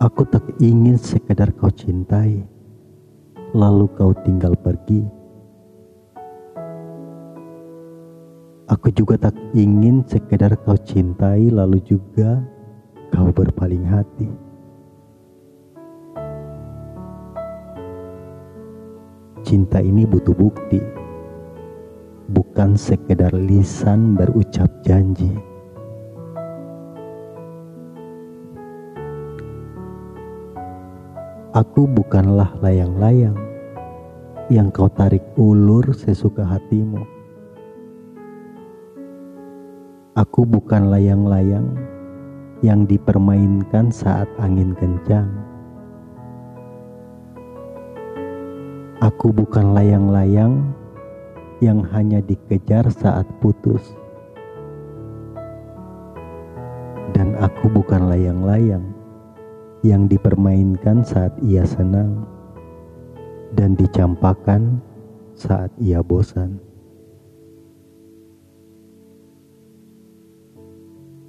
Aku tak ingin sekedar kau cintai, lalu kau tinggal pergi. Aku juga tak ingin sekedar kau cintai, lalu juga kau berpaling hati. Cinta ini butuh bukti, bukan sekedar lisan berucap janji. Aku bukanlah layang-layang yang kau tarik ulur sesuka hatimu. Aku bukan layang-layang yang dipermainkan saat angin kencang. Aku bukan layang-layang yang hanya dikejar saat putus. Dan aku bukan layang-layang yang dipermainkan saat ia senang dan dicampakkan saat ia bosan.